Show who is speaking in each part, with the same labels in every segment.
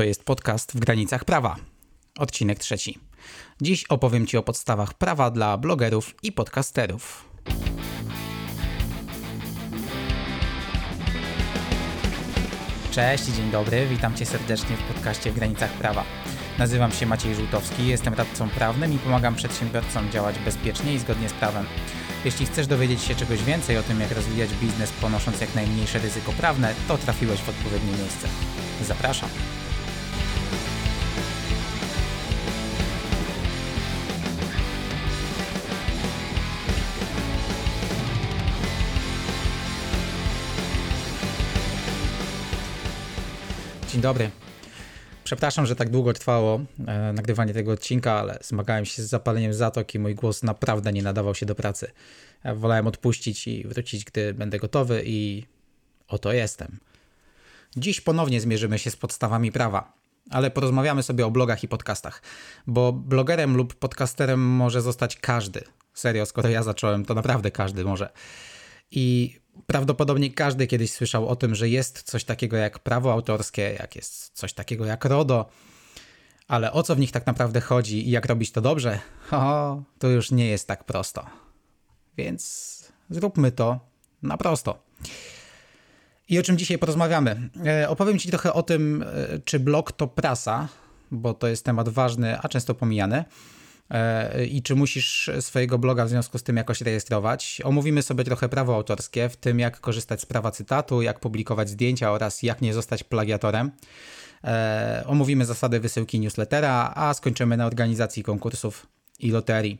Speaker 1: To jest podcast w granicach prawa. Odcinek trzeci. Dziś opowiem Ci o podstawach prawa dla blogerów i podcasterów. Cześć dzień dobry, witam Cię serdecznie w podcaście w granicach prawa. Nazywam się Maciej Żółtowski, jestem radcą prawnym i pomagam przedsiębiorcom działać bezpiecznie i zgodnie z prawem. Jeśli chcesz dowiedzieć się czegoś więcej o tym, jak rozwijać biznes ponosząc jak najmniejsze ryzyko prawne, to trafiłeś w odpowiednie miejsce. Zapraszam. Dzień dobry. Przepraszam, że tak długo trwało e, nagrywanie tego odcinka, ale zmagałem się z zapaleniem zatok i mój głos naprawdę nie nadawał się do pracy. Ja wolałem odpuścić i wrócić, gdy będę gotowy i oto jestem. Dziś ponownie zmierzymy się z podstawami prawa, ale porozmawiamy sobie o blogach i podcastach, bo blogerem lub podcasterem może zostać każdy. Serio, skoro ja zacząłem, to naprawdę każdy może. I prawdopodobnie każdy kiedyś słyszał o tym, że jest coś takiego jak prawo autorskie, jak jest coś takiego jak RODO, ale o co w nich tak naprawdę chodzi i jak robić to dobrze, o, to już nie jest tak prosto. Więc zróbmy to na prosto. I o czym dzisiaj porozmawiamy? E, opowiem Ci trochę o tym, e, czy blog to prasa, bo to jest temat ważny, a często pomijany i czy musisz swojego bloga w związku z tym jakoś rejestrować. Omówimy sobie trochę prawo autorskie, w tym jak korzystać z prawa cytatu, jak publikować zdjęcia oraz jak nie zostać plagiatorem. E, omówimy zasady wysyłki newslettera, a skończymy na organizacji konkursów i loterii.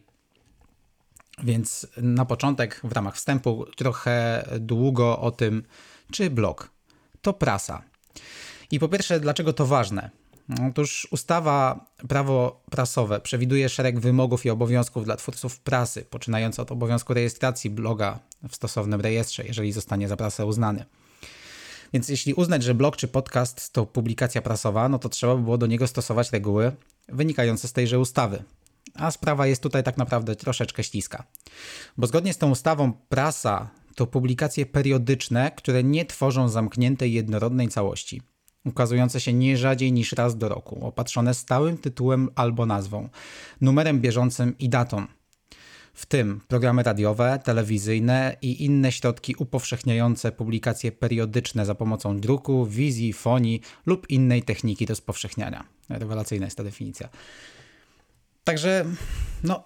Speaker 1: Więc na początek, w ramach wstępu, trochę długo o tym, czy blog to prasa. I po pierwsze, dlaczego to ważne? Otóż ustawa prawo prasowe przewiduje szereg wymogów i obowiązków dla twórców prasy, poczynając od obowiązku rejestracji bloga w stosownym rejestrze, jeżeli zostanie za prasę uznany. Więc jeśli uznać, że blog czy podcast to publikacja prasowa, no to trzeba by było do niego stosować reguły wynikające z tejże ustawy. A sprawa jest tutaj tak naprawdę troszeczkę śliska. Bo zgodnie z tą ustawą prasa to publikacje periodyczne, które nie tworzą zamkniętej jednorodnej całości ukazujące się nie rzadziej niż raz do roku, opatrzone stałym tytułem albo nazwą, numerem bieżącym i datą. W tym programy radiowe, telewizyjne i inne środki upowszechniające publikacje periodyczne za pomocą druku, wizji, fonii lub innej techniki do spowszechniania. Rewelacyjna jest ta definicja. Także, no,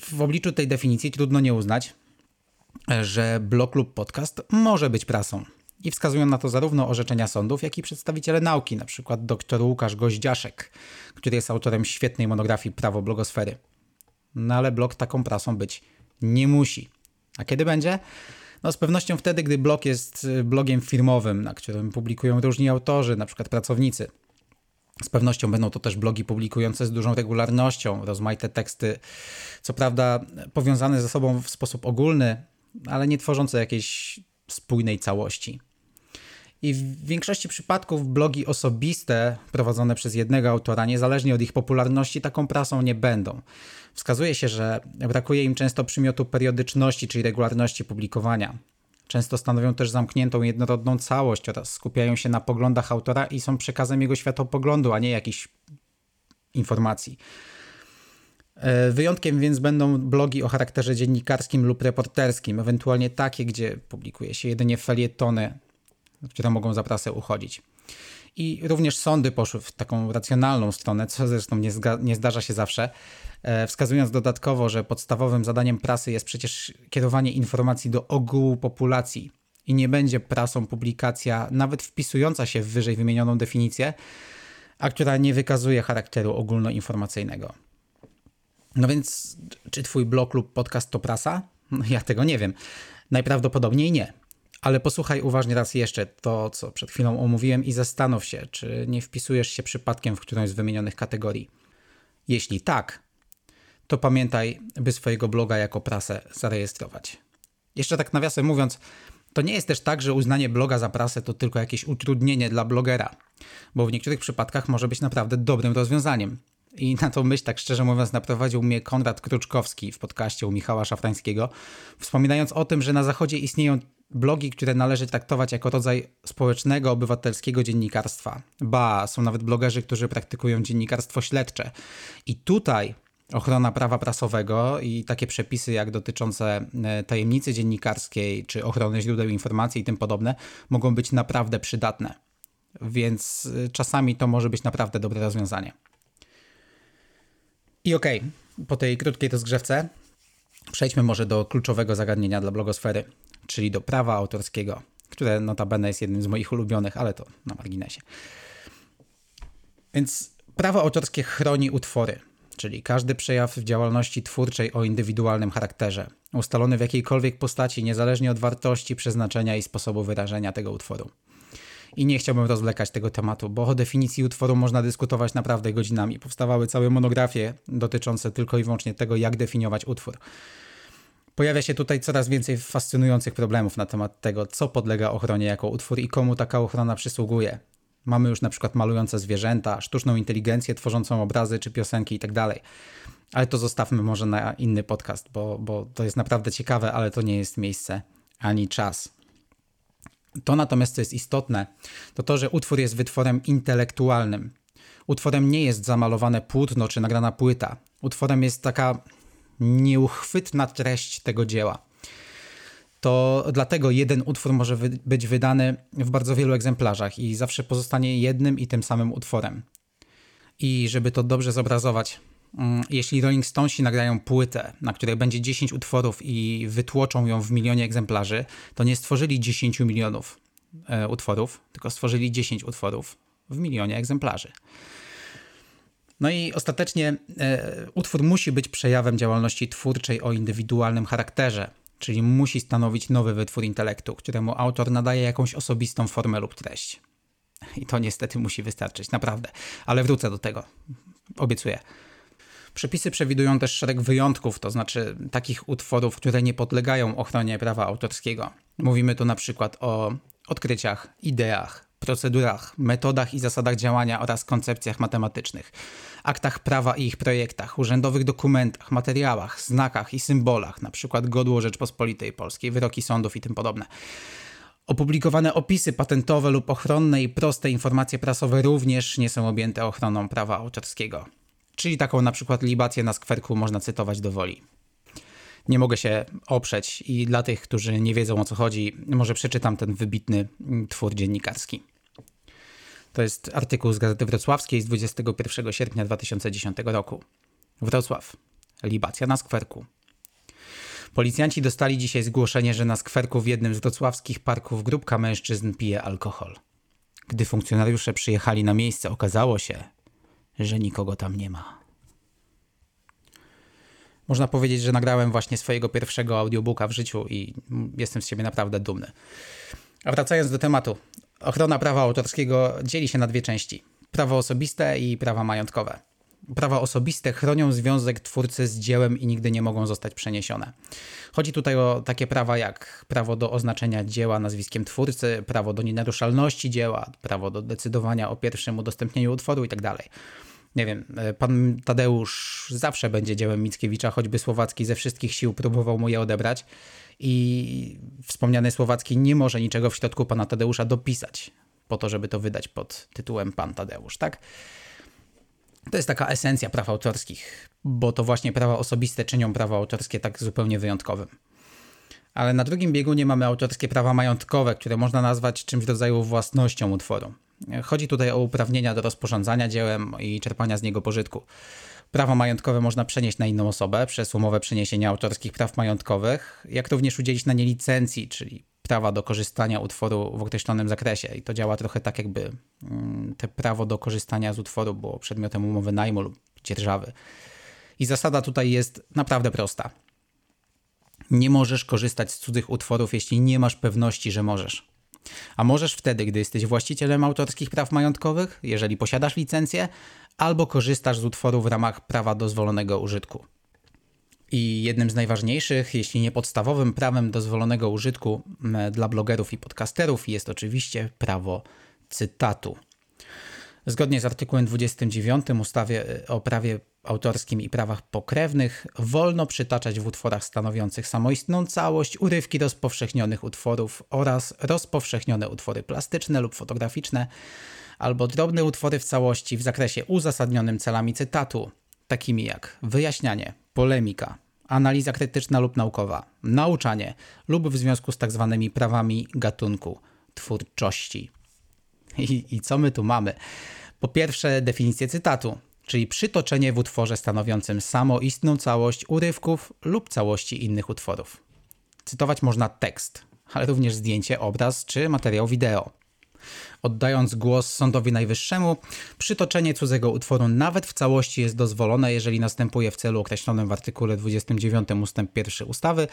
Speaker 1: w obliczu tej definicji trudno nie uznać, że blog lub podcast może być prasą. I wskazują na to zarówno orzeczenia sądów, jak i przedstawiciele nauki, np. dr Łukasz Goździaszek, który jest autorem świetnej monografii Prawo blogosfery. No ale blog taką prasą być nie musi. A kiedy będzie? No z pewnością wtedy, gdy blog jest y, blogiem firmowym, na którym publikują różni autorzy, np. pracownicy. Z pewnością będą to też blogi publikujące z dużą regularnością, rozmaite teksty, co prawda powiązane ze sobą w sposób ogólny, ale nie tworzące jakiejś spójnej całości. I w większości przypadków blogi osobiste prowadzone przez jednego autora, niezależnie od ich popularności, taką prasą nie będą. Wskazuje się, że brakuje im często przymiotu periodyczności, czyli regularności publikowania. Często stanowią też zamkniętą, jednorodną całość oraz skupiają się na poglądach autora i są przekazem jego światopoglądu, a nie jakichś informacji. E, wyjątkiem więc będą blogi o charakterze dziennikarskim lub reporterskim, ewentualnie takie, gdzie publikuje się jedynie felietony które mogą za prasę uchodzić. I również sądy poszły w taką racjonalną stronę, co zresztą nie, nie zdarza się zawsze, e, wskazując dodatkowo, że podstawowym zadaniem prasy jest przecież kierowanie informacji do ogółu populacji i nie będzie prasą publikacja, nawet wpisująca się w wyżej wymienioną definicję, a która nie wykazuje charakteru ogólnoinformacyjnego. No więc, czy twój blog lub podcast to prasa? No, ja tego nie wiem. Najprawdopodobniej nie. Ale posłuchaj uważnie raz jeszcze to, co przed chwilą omówiłem i zastanów się, czy nie wpisujesz się przypadkiem w którąś z wymienionych kategorii. Jeśli tak, to pamiętaj, by swojego bloga jako prasę zarejestrować. Jeszcze tak nawiasem mówiąc, to nie jest też tak, że uznanie bloga za prasę to tylko jakieś utrudnienie dla blogera, bo w niektórych przypadkach może być naprawdę dobrym rozwiązaniem. I na tą myśl, tak szczerze mówiąc, naprowadził mnie Konrad Kruczkowski w podcaście u Michała Szafrańskiego, wspominając o tym, że na zachodzie istnieją blogi, które należy traktować jako rodzaj społecznego, obywatelskiego dziennikarstwa. Ba, są nawet blogerzy, którzy praktykują dziennikarstwo śledcze. I tutaj ochrona prawa prasowego i takie przepisy jak dotyczące e, tajemnicy dziennikarskiej czy ochrony źródeł informacji i tym podobne mogą być naprawdę przydatne. Więc e, czasami to może być naprawdę dobre rozwiązanie. I okej, okay, po tej krótkiej rozgrzewce przejdźmy może do kluczowego zagadnienia dla blogosfery, czyli do prawa autorskiego, które notabene jest jednym z moich ulubionych, ale to na marginesie. Więc prawo autorskie chroni utwory, czyli każdy przejaw w działalności twórczej o indywidualnym charakterze, ustalony w jakiejkolwiek postaci, niezależnie od wartości, przeznaczenia i sposobu wyrażenia tego utworu. I nie chciałbym rozwlekać tego tematu, bo o definicji utworu można dyskutować naprawdę godzinami. Powstawały całe monografie dotyczące tylko i wyłącznie tego, jak definiować utwór. Pojawia się tutaj coraz więcej fascynujących problemów na temat tego, co podlega ochronie jako utwór i komu taka ochrona przysługuje. Mamy już na przykład malujące zwierzęta, sztuczną inteligencję tworzącą obrazy czy piosenki itd. Tak ale to zostawmy może na inny podcast, bo, bo to jest naprawdę ciekawe, ale to nie jest miejsce ani czas. To natomiast, co jest istotne, to to, że utwór jest wytworem intelektualnym. Utworem nie jest zamalowane płótno czy nagrana płyta. Utworem jest taka nieuchwytna treść tego dzieła. To dlatego jeden utwór może wy być wydany w bardzo wielu egzemplarzach i zawsze pozostanie jednym i tym samym utworem. I żeby to dobrze zobrazować, mm, jeśli Rolling Stonesi nagrają płytę, na której będzie 10 utworów i wytłoczą ją w milionie egzemplarzy, to nie stworzyli 10 milionów e, utworów, tylko stworzyli 10 utworów w milionie egzemplarzy. No i ostatecznie e, utwór musi być przejawem działalności twórczej o indywidualnym charakterze, czyli musi stanowić nowy wytwór intelektu, któremu autor nadaje jakąś osobistą formę lub treść. I to niestety musi wystarczyć, naprawdę. Ale wrócę do tego. Obiecuję. Przepisy przewidują też szereg wyjątków, to znaczy takich utworów, które nie podlegają ochronie prawa autorskiego. Mówimy tu na przykład o odkryciach, ideach, procedurach, metodach i zasadach działania oraz koncepcjach matematycznych, aktach prawa i ich projektach, urzędowych dokumentach, materiałach, znakach i symbolach, np. godło Rzeczpospolitej Polskiej, wyroki sądów i tym podobne. Opublikowane opisy patentowe lub ochronne i proste informacje prasowe również nie są objęte ochroną prawa autorskiego. Czyli taką na przykład libację na skwerku można cytować do woli. Nie mogę się oprzeć i dla tych, którzy nie wiedzą o co chodzi, może przeczytam ten wybitny twór dziennikarski. To jest artykuł z Gazety Wrocławskiej z 21 sierpnia 2010 roku. Wrocław. Libacja na skwerku. Policjanci dostali dzisiaj zgłoszenie, że na skwerku w jednym z wrocławskich parków grupka mężczyzn pije alkohol. Gdy funkcjonariusze przyjechali na miejsce, okazało się, że nikogo tam nie ma. Można powiedzieć, że nagrałem właśnie swojego pierwszego audiobooka w życiu i jestem z siebie naprawdę dumny. A wracając do tematu, Ochrona prawa autorskiego dzieli się na dwie części: prawo osobiste i prawa majątkowe. Prawa osobiste chronią związek twórcy z dziełem i nigdy nie mogą zostać przeniesione. Chodzi tutaj o takie prawa jak prawo do oznaczenia dzieła nazwiskiem twórcy, prawo do nienaruszalności dzieła, prawo do decydowania o pierwszym udostępnieniu utworu itd. Tak nie wiem, pan Tadeusz zawsze będzie dziełem Mickiewicza, choćby Słowacki ze wszystkich sił próbował mu je odebrać i wspomniany Słowacki nie może niczego w środku pana Tadeusza dopisać po to, żeby to wydać pod tytułem Pan Tadeusz, tak? To jest taka esencja praw autorskich, bo to właśnie prawa osobiste czynią prawo autorskie tak zupełnie wyjątkowym. Ale na drugim biegunie mamy autorskie prawa majątkowe, które można nazwać czymś w rodzaju własnością utworu. Chodzi tutaj o uprawnienia do rozporządzania dziełem i czerpania z niego pożytku. Prawo majątkowe można przenieść na inną osobę przez umowę przeniesienia autorskich praw majątkowych, jak również udzielić na nie licencji, czyli prawa do korzystania utworu w określonym zakresie. I to działa trochę tak, jakby mm, te prawo do korzystania z utworu było przedmiotem umowy najmu lub dzierżawy. I zasada tutaj jest naprawdę prosta. Nie możesz korzystać z cudzych utworów, jeśli nie masz pewności, że możesz. A możesz wtedy, gdy jesteś właścicielem autorskich praw majątkowych, jeżeli posiadasz licencję, albo korzystasz z utworu w ramach prawa dozwolonego użytku. I jednym z najważniejszych, jeśli nie podstawowym prawem dozwolonego użytku dla blogerów i podcasterów jest oczywiście prawo cytatu. Zgodnie z artykułem 29 ustawy o prawie autorskim i prawach pokrewnych wolno przytaczać w utworach stanowiących samoistną całość urywki rozpowszechnionych utworów oraz rozpowszechnione utwory plastyczne lub fotograficzne albo drobne utwory w całości w zakresie uzasadnionym celami cytatu, takimi jak wyjaśnianie, polemika, analiza krytyczna lub naukowa, nauczanie lub w związku z. Tak prawami gatunku, twórczości. I, I co my tu mamy? Po pierwsze, definicję cytatu, czyli przytoczenie w utworze stanowiącym samoistną całość urywków lub całości innych utworów. Cytować można tekst, ale również zdjęcie, obraz czy materiał wideo. Oddając głos Sądowi Najwyższemu, przytoczenie cudzego utworu nawet w całości jest dozwolone, jeżeli następuje w celu określonym w artykule 29 ust. 1 ustawy,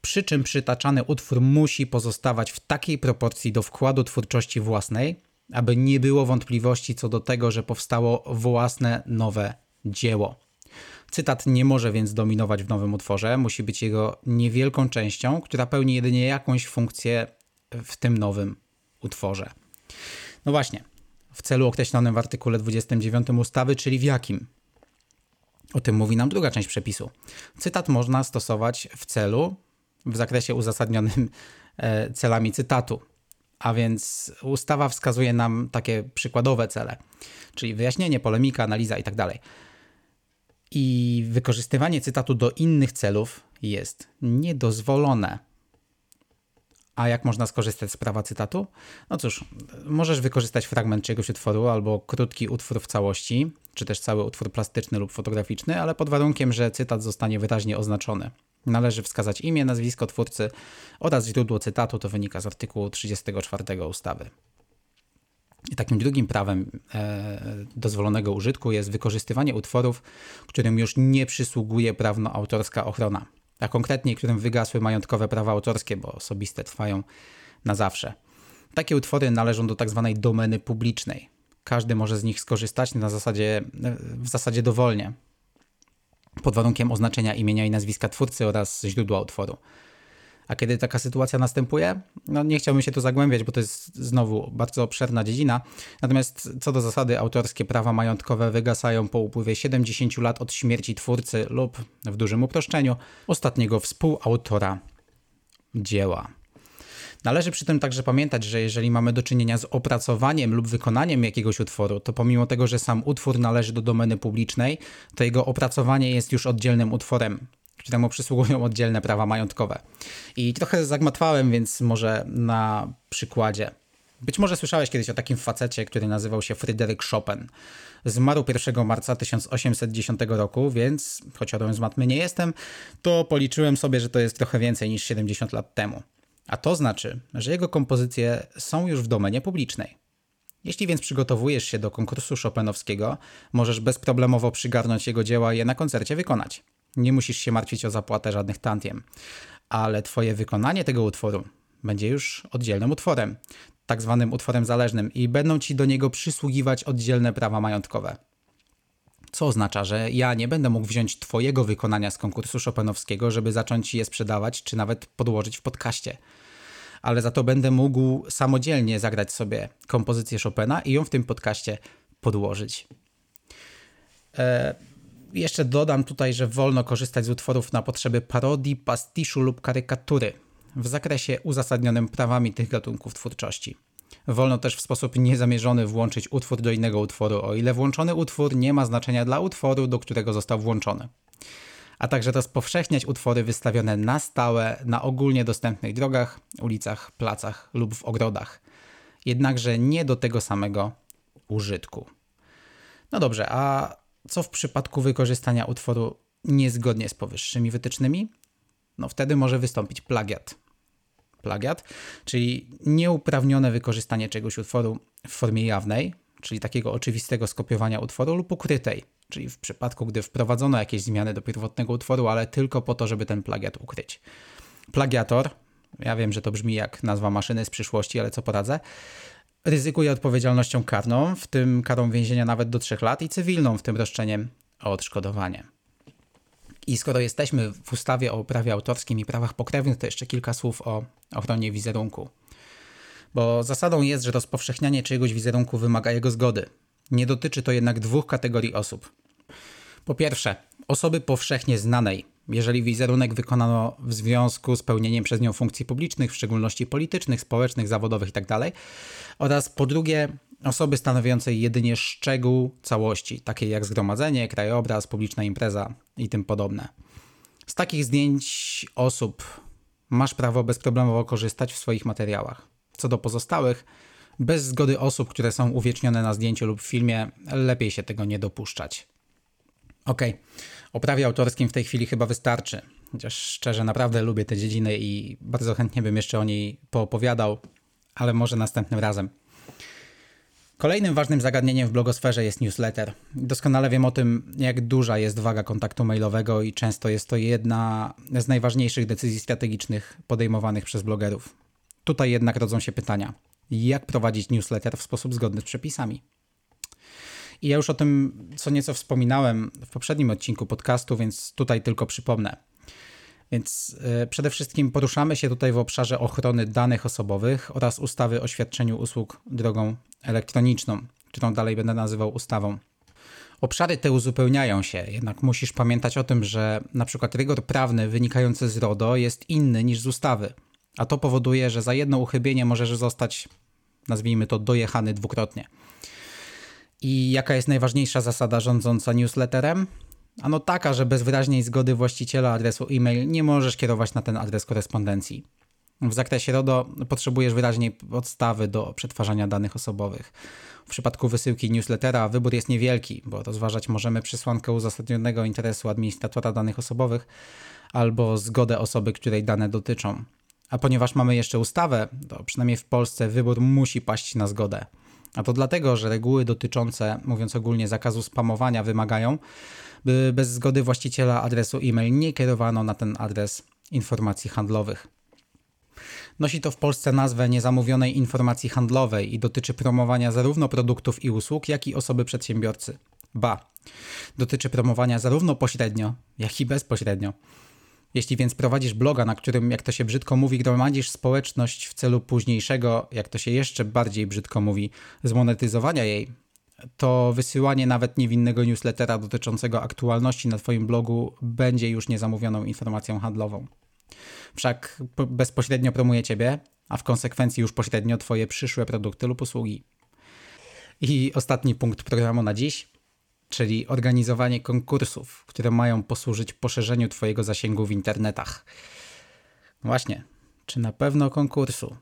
Speaker 1: przy czym przytaczany utwór musi pozostawać w takiej proporcji do wkładu twórczości własnej, aby nie było wątpliwości co do tego, że powstało własne nowe dzieło. Cytat nie może więc dominować w nowym utworze, musi być jego niewielką częścią, która pełni jedynie jakąś funkcję w tym nowym utworze. No właśnie, w celu określonym w artykule 29 ustawy, czyli w jakim? O tym mówi nam druga część przepisu. Cytat można stosować w celu, w zakresie uzasadnionym e, celami cytatu. A więc ustawa wskazuje nam takie przykładowe cele, czyli wyjaśnienie, polemika, analiza itd. Tak I wykorzystywanie cytatu do innych celów jest niedozwolone. A jak można skorzystać z prawa cytatu? No cóż, możesz wykorzystać fragment czegoś utworu albo krótki utwór w całości, czy też cały utwór plastyczny lub fotograficzny, ale pod warunkiem, że cytat zostanie wyraźnie oznaczony. Należy wskazać imię, nazwisko twórcy oraz źródło cytatu, to wynika z artykułu 34 ustawy. I takim drugim prawem e, dozwolonego użytku jest wykorzystywanie utworów, którym już nie przysługuje prawno-autorska ochrona a konkretnie którym wygasły majątkowe prawa autorskie, bo osobiste trwają na zawsze. Takie utwory należą do tzw. Tak domeny publicznej. Każdy może z nich skorzystać na zasadzie, w zasadzie dowolnie, pod warunkiem oznaczenia imienia i nazwiska twórcy oraz źródła utworu. A kiedy taka sytuacja następuje, no nie chciałbym się tu zagłębiać, bo to jest znowu bardzo obszerna dziedzina. Natomiast co do zasady, autorskie prawa majątkowe wygasają po upływie 70 lat od śmierci twórcy lub, w dużym uproszczeniu, ostatniego współautora dzieła. Należy przy tym także pamiętać, że jeżeli mamy do czynienia z opracowaniem lub wykonaniem jakiegoś utworu, to pomimo tego, że sam utwór należy do domeny publicznej, to jego opracowanie jest już oddzielnym utworem któremu przysługują oddzielne prawa majątkowe. I trochę zagmatwałem, więc może na przykładzie. Być może słyszałeś kiedyś o takim facecie, który nazywał się Fryderyk Chopin. Zmarł 1 marca 1810 roku, więc choć rodem z matmy nie jestem, to policzyłem sobie, że to jest trochę więcej niż 70 lat temu. A to znaczy, że jego kompozycje są już w domenie publicznej. Jeśli więc przygotowujesz się do konkursu Chopinowskiego, możesz bezproblemowo przygarnąć jego dzieła i je na koncercie wykonać. Nie musisz się martwić o zapłatę żadnych tantiem, ale twoje wykonanie tego utworu będzie już oddzielnym utworem, tak zwanym utworem zależnym i będą ci do niego przysługiwać oddzielne prawa majątkowe. Co oznacza, że ja nie będę mógł wziąć twojego wykonania z konkursu Chopinowskiego, żeby zacząć je sprzedawać, czy nawet podłożyć w podcaście. Ale za to będę mógł samodzielnie zagrać sobie kompozycję Chopina i ją w tym podcaście podłożyć. E jeszcze dodam tutaj, że wolno korzystać z utworów na potrzeby parodii, pastiszu lub karykatury w zakresie uzasadnionym prawami tych gatunków twórczości. Wolno też w sposób niezamierzony włączyć utwór do innego utworu, o ile włączony utwór nie ma znaczenia dla utworu, do którego został włączony. A także rozpowszechniać utwory wystawione na stałe na ogólnie dostępnych drogach, ulicach, placach lub w ogrodach. Jednakże nie do tego samego użytku. No dobrze, a co w przypadku wykorzystania utworu niezgodnie z powyższymi wytycznymi? No wtedy może wystąpić plagiat. Plagiat, czyli nieuprawnione wykorzystanie czegoś utworu w formie jawnej, czyli takiego oczywistego skopiowania utworu lub ukrytej, czyli w przypadku, gdy wprowadzono jakieś zmiany do pierwotnego utworu, ale tylko po to, żeby ten plagiat ukryć. Plagiator, ja wiem, że to brzmi jak nazwa maszyny z przyszłości, ale co poradzę, ryzykuje odpowiedzialnością karną, w tym karą więzienia nawet do 3 lat i cywilną, w tym roszczeniem o odszkodowanie. I skoro jesteśmy w ustawie o prawie autorskim i prawach pokrewnych, to jeszcze kilka słów o ochronie wizerunku. Bo zasadą jest, że rozpowszechnianie czyjegoś wizerunku wymaga jego zgody. Nie dotyczy to jednak dwóch kategorii osób. Po pierwsze, osoby powszechnie znanej, jeżeli wizerunek wykonano w związku z pełnieniem przez nią funkcji publicznych, w szczególności politycznych, społecznych, zawodowych itd. Oraz po drugie, osoby stanowiącej jedynie szczegół całości, takie jak zgromadzenie, krajobraz, publiczna impreza i tym podobne. Z takich zdjęć osób masz prawo bezproblemowo korzystać w swoich materiałach. Co do pozostałych, bez zgody osób, które są uwiecznione na zdjęciu lub filmie, lepiej się tego nie dopuszczać. Ok, o prawie autorskim w tej chwili chyba wystarczy. Chociaż szczerze, naprawdę lubię tę dziedzinę i bardzo chętnie bym jeszcze o niej poopowiadał, ale może następnym razem. Kolejnym ważnym zagadnieniem w blogosferze jest newsletter. Doskonale wiem o tym, jak duża jest waga kontaktu mailowego i często jest to jedna z najważniejszych decyzji strategicznych podejmowanych przez blogerów. Tutaj jednak rodzą się pytania: jak prowadzić newsletter w sposób zgodny z przepisami? I ja już o tym co nieco wspominałem w poprzednim odcinku podcastu, więc tutaj tylko przypomnę. Więc yy, przede wszystkim poruszamy się tutaj w obszarze ochrony danych osobowych oraz ustawy o świadczeniu usług drogą elektroniczną, którą dalej będę nazywał ustawą. Obszary te uzupełniają się, jednak musisz pamiętać o tym, że na przykład rygor prawny wynikający z RODO jest inny niż z ustawy, a to powoduje, że za jedno uchybienie możesz zostać, nazwijmy to, dojechany dwukrotnie. I jaka jest najważniejsza zasada rządząca newsletterem? Ano taka, że bez wyraźnej zgody właściciela adresu e-mail nie możesz kierować na ten adres korespondencji. W zakresie RODO potrzebujesz wyraźnej podstawy do przetwarzania danych osobowych. W przypadku wysyłki newslettera wybór jest niewielki, bo rozważać możemy przesłankę uzasadnionego interesu administratora danych osobowych albo zgodę osoby, której dane dotyczą. A ponieważ mamy jeszcze ustawę, to przynajmniej w Polsce wybór musi paść na zgodę. A to dlatego, że reguły dotyczące, mówiąc ogólnie, zakazu spamowania wymagają, by bez zgody właściciela adresu e-mail nie kierowano na ten adres informacji handlowych. Nosi to w Polsce nazwę niezamówionej informacji handlowej i dotyczy promowania zarówno produktów i usług, jak i osoby przedsiębiorcy. Ba, dotyczy promowania zarówno pośrednio, jak i bezpośrednio. Jeśli więc prowadzisz bloga, na którym, jak to się brzydko mówi, gromadzisz społeczność w celu późniejszego, jak to się jeszcze bardziej brzydko mówi, zmonetyzowania jej, to wysyłanie nawet niewinnego newslettera dotyczącego aktualności na Twoim blogu będzie już niezamówioną informacją handlową. Wszak bezpośrednio promuje Ciebie, a w konsekwencji już pośrednio Twoje przyszłe produkty lub usługi. I ostatni punkt programu na dziś czyli organizowanie konkursów, które mają posłużyć poszerzeniu Twojego zasięgu w internetach. Właśnie, czy na pewno konkursu?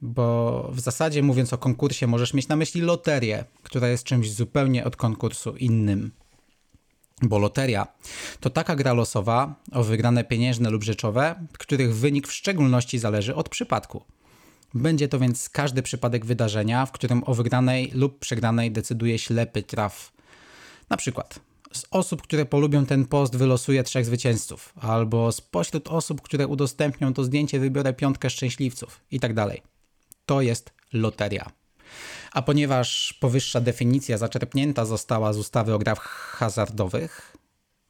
Speaker 1: Bo w zasadzie mówiąc o konkursie, możesz mieć na myśli loterię, która jest czymś zupełnie od konkursu innym. Bo loteria to taka gra losowa o wygrane pieniężne lub rzeczowe, których wynik w szczególności zależy od przypadku. Będzie to więc każdy przypadek wydarzenia, w którym o wygranej lub przegranej decyduje ślepy traf na przykład z osób, które polubią ten post wylosuję trzech zwycięzców, albo spośród osób, które udostępnią to zdjęcie wybiorę piątkę szczęśliwców i tak dalej. To jest loteria. A ponieważ powyższa definicja zaczerpnięta została z ustawy o grach hazardowych,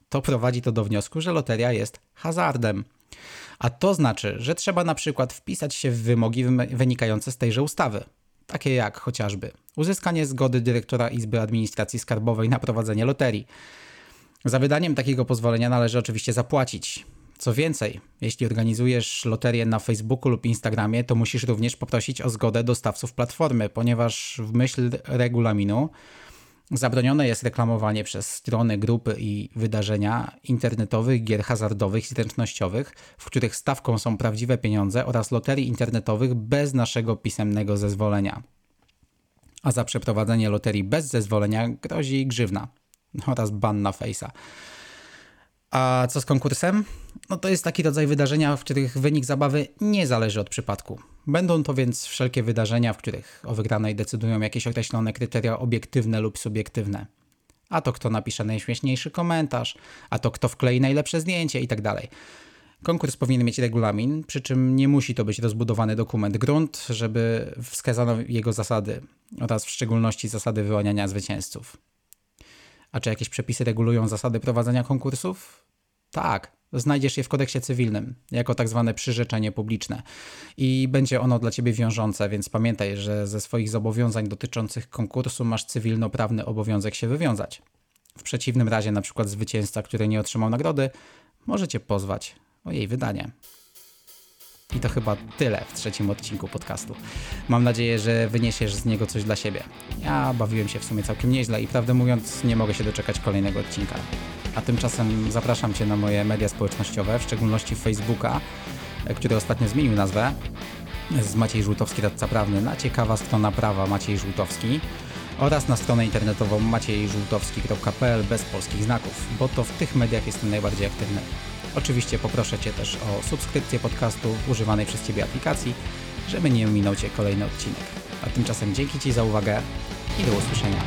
Speaker 1: to prowadzi to do wniosku, że loteria jest hazardem. A to znaczy, że trzeba na przykład wpisać się w wymogi wynikające z tejże ustawy takie jak chociażby uzyskanie zgody dyrektora Izby Administracji Skarbowej na prowadzenie loterii. Za wydaniem takiego pozwolenia należy oczywiście zapłacić. Co więcej, jeśli organizujesz loterię na Facebooku lub Instagramie, to musisz również poprosić o zgodę dostawców platformy, ponieważ w myśl regulaminu zabronione jest reklamowanie przez strony, grupy i wydarzenia internetowych gier hazardowych i zręcznościowych, w których stawką są prawdziwe pieniądze oraz loterii internetowych bez naszego pisemnego zezwolenia. A za przeprowadzenie loterii bez zezwolenia grozi grzywna oraz ban na Face'a. A co z konkursem? No to jest taki rodzaj wydarzenia, w których wynik zabawy nie zależy od przypadku. Będą to więc wszelkie wydarzenia, w których o wygranej decydują jakieś określone kryteria obiektywne lub subiektywne. A to kto napisze najśmieszniejszy komentarz, a to kto wklei najlepsze zdjęcie itd. Tak Konkurs powinien mieć regulamin, przy czym nie musi to być rozbudowany dokument grunt, żeby wskazano jego zasady oraz w szczególności zasady wyłaniania zwycięzców. A czy jakieś przepisy regulują zasady prowadzenia konkursów? Tak, znajdziesz je w kodeksie cywilnym jako tak zwane przyrzeczenie publiczne i będzie ono dla ciebie wiążące, więc pamiętaj, że ze swoich zobowiązań dotyczących konkursu masz cywilnoprawny obowiązek się wywiązać. W przeciwnym razie, na przykład zwycięzca, który nie otrzymał nagrody, możecie pozwać o jej wydanie. I to chyba tyle w trzecim odcinku podcastu. Mam nadzieję, że wyniesiesz z niego coś dla siebie. Ja bawiłem się w sumie całkiem nieźle i prawdę mówiąc nie mogę się doczekać kolejnego odcinka. A tymczasem zapraszam Cię na moje media społecznościowe, w szczególności Facebooka, który ostatnio zmienił nazwę z Maciej Żółtowski, radca prawny, na ciekawa strona prawa Maciej Żółtowski oraz na stronę internetową maciejżółtowski.pl bez polskich znaków, bo to w tych mediach jestem najbardziej aktywny. Oczywiście poproszę Cię też o subskrypcję podcastu w używanej przez Ciebie aplikacji, żeby nie ominął Cię kolejny odcinek. A tymczasem dzięki Ci za uwagę i do usłyszenia.